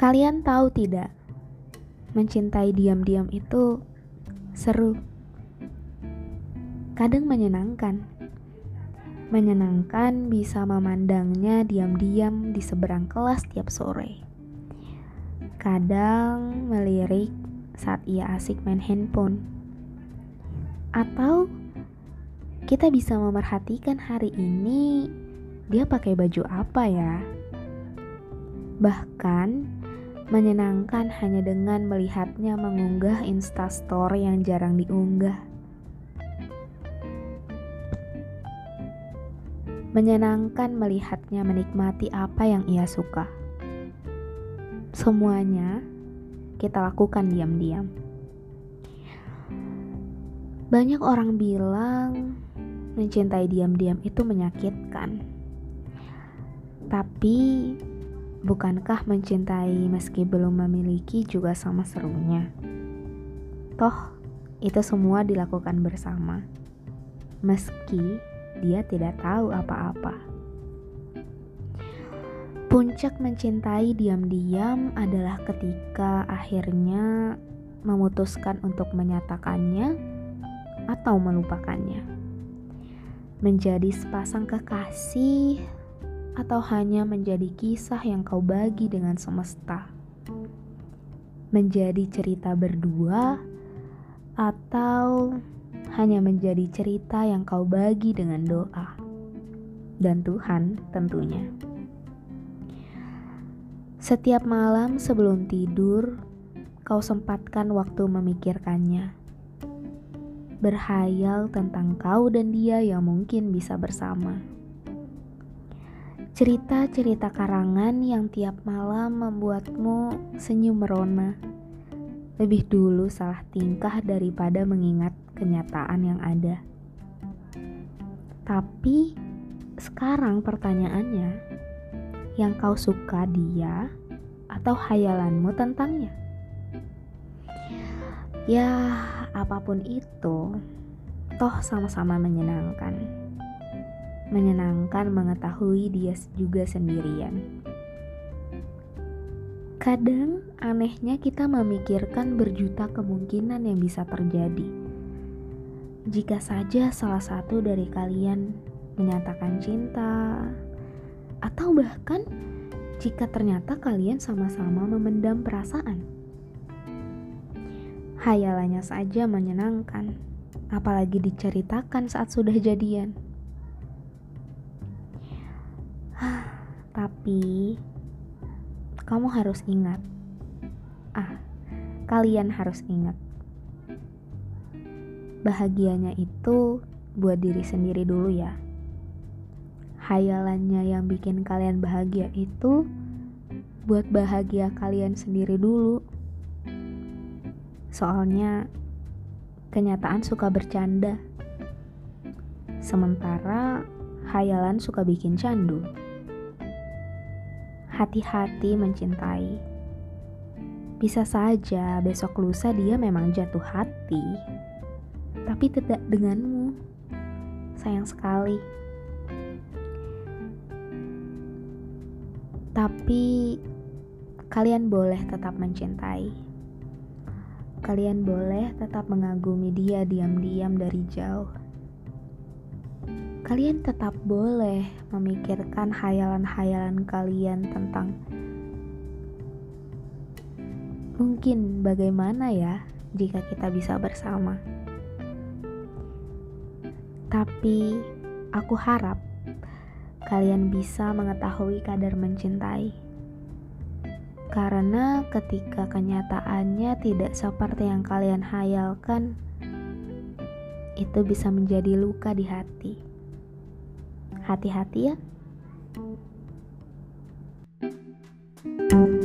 Kalian tahu tidak, mencintai diam-diam itu seru. Kadang menyenangkan. Menyenangkan bisa memandangnya diam-diam di seberang kelas tiap sore. Kadang melirik saat ia asik main handphone. Atau kita bisa memerhatikan hari ini dia pakai baju apa ya. Bahkan Menyenangkan hanya dengan melihatnya mengunggah instastory yang jarang diunggah. Menyenangkan melihatnya menikmati apa yang ia suka. Semuanya kita lakukan diam-diam. Banyak orang bilang mencintai diam-diam itu menyakitkan. Tapi Bukankah mencintai meski belum memiliki juga sama serunya? Toh, itu semua dilakukan bersama, meski dia tidak tahu apa-apa. Puncak mencintai diam-diam adalah ketika akhirnya memutuskan untuk menyatakannya atau melupakannya. Menjadi sepasang kekasih atau hanya menjadi kisah yang kau bagi dengan semesta? Menjadi cerita berdua atau hanya menjadi cerita yang kau bagi dengan doa dan Tuhan tentunya. Setiap malam sebelum tidur, kau sempatkan waktu memikirkannya. Berhayal tentang kau dan dia yang mungkin bisa bersama Cerita-cerita karangan yang tiap malam membuatmu senyum merona. Lebih dulu salah tingkah daripada mengingat kenyataan yang ada. Tapi sekarang pertanyaannya, yang kau suka dia atau hayalanmu tentangnya? Ya, apa pun itu, toh sama-sama menyenangkan menyenangkan mengetahui dia juga sendirian. Kadang anehnya kita memikirkan berjuta kemungkinan yang bisa terjadi. Jika saja salah satu dari kalian menyatakan cinta, atau bahkan jika ternyata kalian sama-sama memendam perasaan. Hayalannya saja menyenangkan, apalagi diceritakan saat sudah jadian. Tapi kamu harus ingat. Ah, kalian harus ingat. Bahagianya itu buat diri sendiri dulu ya. Hayalannya yang bikin kalian bahagia itu buat bahagia kalian sendiri dulu. Soalnya kenyataan suka bercanda. Sementara hayalan suka bikin candu hati-hati mencintai. Bisa saja besok lusa dia memang jatuh hati, tapi tidak denganmu. Sayang sekali. Tapi kalian boleh tetap mencintai. Kalian boleh tetap mengagumi dia diam-diam dari jauh kalian tetap boleh memikirkan hayalan-hayalan kalian tentang mungkin bagaimana ya jika kita bisa bersama. Tapi aku harap kalian bisa mengetahui kadar mencintai. Karena ketika kenyataannya tidak seperti yang kalian hayalkan, itu bisa menjadi luka di hati. Hati-hati ya. thank you